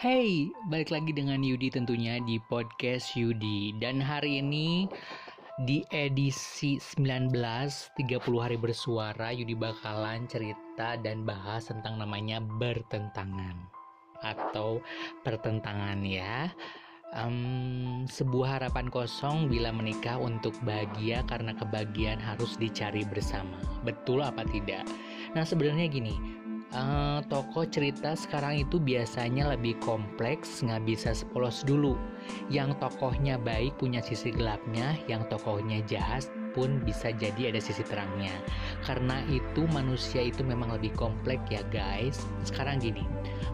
Hey, balik lagi dengan Yudi tentunya di podcast Yudi. Dan hari ini di edisi 19 30 hari bersuara Yudi bakalan cerita dan bahas tentang namanya bertentangan. Atau pertentangan ya. Um, Sebuah harapan kosong bila menikah untuk bahagia karena kebahagiaan harus dicari bersama. Betul apa tidak? Nah sebenarnya gini uh, tokoh cerita sekarang itu biasanya lebih kompleks, nggak bisa sepolos dulu. Yang tokohnya baik punya sisi gelapnya, yang tokohnya jahat pun bisa jadi ada sisi terangnya. Karena itu manusia itu memang lebih kompleks ya guys. Sekarang gini,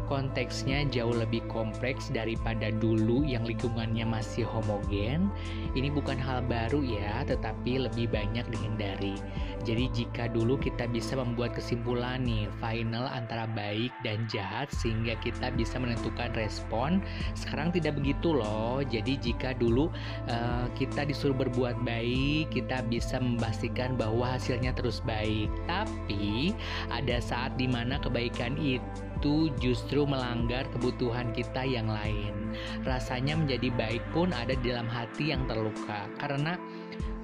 konteksnya jauh lebih kompleks daripada dulu yang lingkungannya masih homogen. Ini bukan hal baru ya, tetapi lebih banyak dihindari. Jadi jika dulu kita bisa membuat kesimpulan nih final antara baik dan jahat sehingga kita bisa menentukan respon, sekarang tidak begitu loh. Jadi jika dulu uh, kita disuruh berbuat baik, kita bisa memastikan bahwa hasilnya terus baik. Tapi ada saat di mana kebaikan itu justru melanggar kebutuhan kita yang lain. Rasanya menjadi baik pun ada di dalam hati yang terluka karena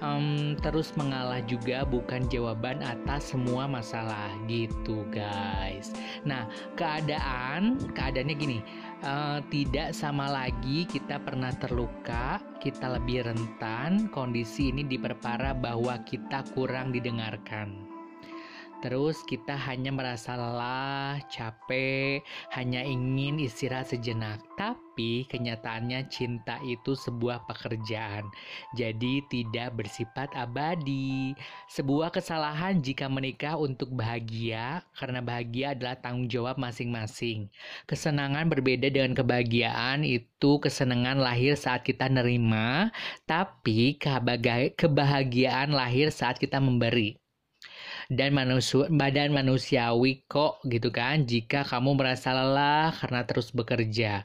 um, terus mengalah juga bukan jawaban atas semua masalah gitu guys. Nah keadaan keadaannya gini uh, tidak sama lagi kita pernah terluka kita lebih rentan kondisi ini diperparah bahwa kita kurang didengarkan. Terus kita hanya merasa lelah, capek, hanya ingin istirahat sejenak. Tapi kenyataannya cinta itu sebuah pekerjaan. Jadi tidak bersifat abadi. Sebuah kesalahan jika menikah untuk bahagia karena bahagia adalah tanggung jawab masing-masing. Kesenangan berbeda dengan kebahagiaan itu kesenangan lahir saat kita nerima, tapi kebahagiaan lahir saat kita memberi dan manusia badan manusiawi kok gitu kan jika kamu merasa lelah karena terus bekerja.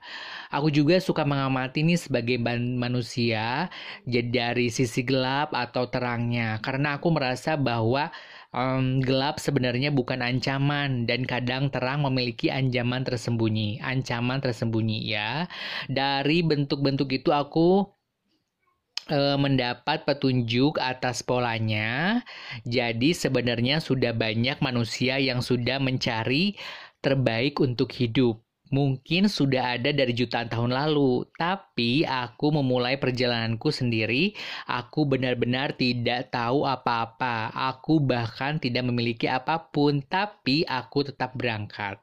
Aku juga suka mengamati ini sebagai manusia jadi dari sisi gelap atau terangnya. Karena aku merasa bahwa um, gelap sebenarnya bukan ancaman dan kadang terang memiliki ancaman tersembunyi. Ancaman tersembunyi ya. Dari bentuk-bentuk itu aku e, mendapat petunjuk atas polanya. Jadi sebenarnya sudah banyak manusia yang sudah mencari terbaik untuk hidup. Mungkin sudah ada dari jutaan tahun lalu, tapi aku memulai perjalananku sendiri. Aku benar-benar tidak tahu apa-apa. Aku bahkan tidak memiliki apa pun, tapi aku tetap berangkat.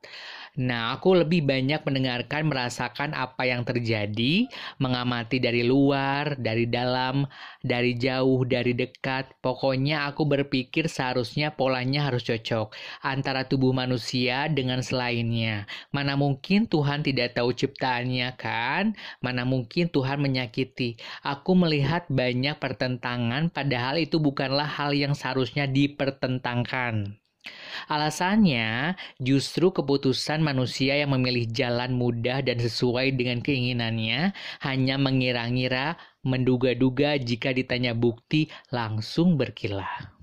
Nah, aku lebih banyak mendengarkan, merasakan apa yang terjadi, mengamati dari luar, dari dalam, dari jauh, dari dekat. Pokoknya aku berpikir seharusnya polanya harus cocok antara tubuh manusia dengan selainnya. Mana mungkin Tuhan tidak tahu ciptaannya kan? Mana mungkin Tuhan menyakiti. Aku melihat banyak pertentangan padahal itu bukanlah hal yang seharusnya dipertentangkan. Alasannya, justru keputusan manusia yang memilih jalan mudah dan sesuai dengan keinginannya hanya mengira-ngira, menduga-duga jika ditanya bukti langsung berkilah.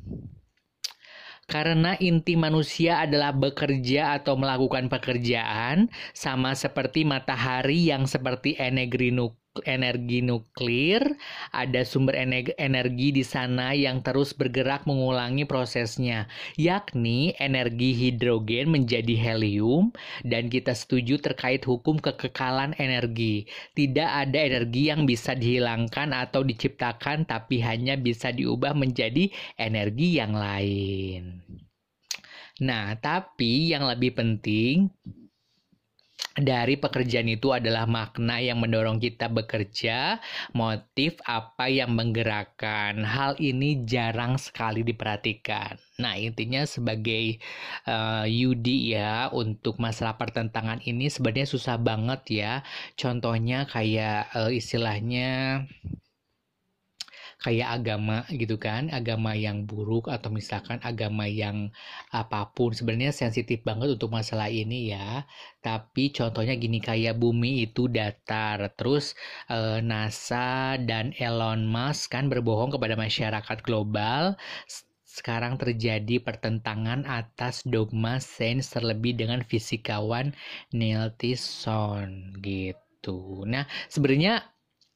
Karena inti manusia adalah bekerja atau melakukan pekerjaan, sama seperti matahari yang seperti energi energi nuklir, ada sumber energi di sana yang terus bergerak mengulangi prosesnya, yakni energi hidrogen menjadi helium, dan kita setuju terkait hukum kekekalan energi. Tidak ada energi yang bisa dihilangkan atau diciptakan, tapi hanya bisa diubah menjadi energi yang lain. Nah, tapi yang lebih penting, dari pekerjaan itu adalah makna yang mendorong kita bekerja, motif apa yang menggerakkan. Hal ini jarang sekali diperhatikan. Nah, intinya sebagai uh, Yudi ya untuk masalah pertentangan ini sebenarnya susah banget ya. Contohnya kayak uh, istilahnya kayak agama gitu kan, agama yang buruk atau misalkan agama yang apa pun sebenarnya sensitif banget untuk masalah ini ya. Tapi contohnya gini kayak bumi itu datar, terus eh, NASA dan Elon Musk kan berbohong kepada masyarakat global sekarang terjadi pertentangan atas dogma sains terlebih dengan fisikawan Neil Tyson gitu. Nah, sebenarnya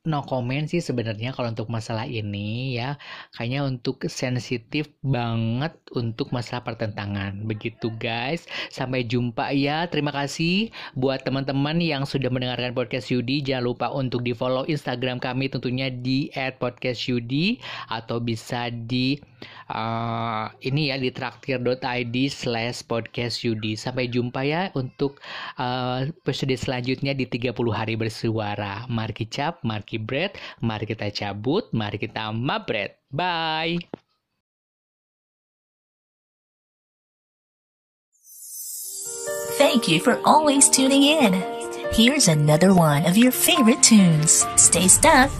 no comment sih sebenarnya kalau untuk masalah ini ya. Kayaknya untuk sensitif banget untuk masalah pertentangan. Begitu guys. Sampai jumpa ya. Terima kasih buat teman-teman yang sudah mendengarkan podcast Yudi. Jangan lupa untuk di follow Instagram kami tentunya di @podcastyudi atau bisa di uh, ini ya di traktir.id slash podcast Yudi. Sampai jumpa ya untuk uh, episode selanjutnya di 30 hari bersuara. Mari cap mari bread. Mari kita cabut, mari kita mabret. Bye. Thank you for always tuning in. Here's another one of your favorite tunes. Stay stuck.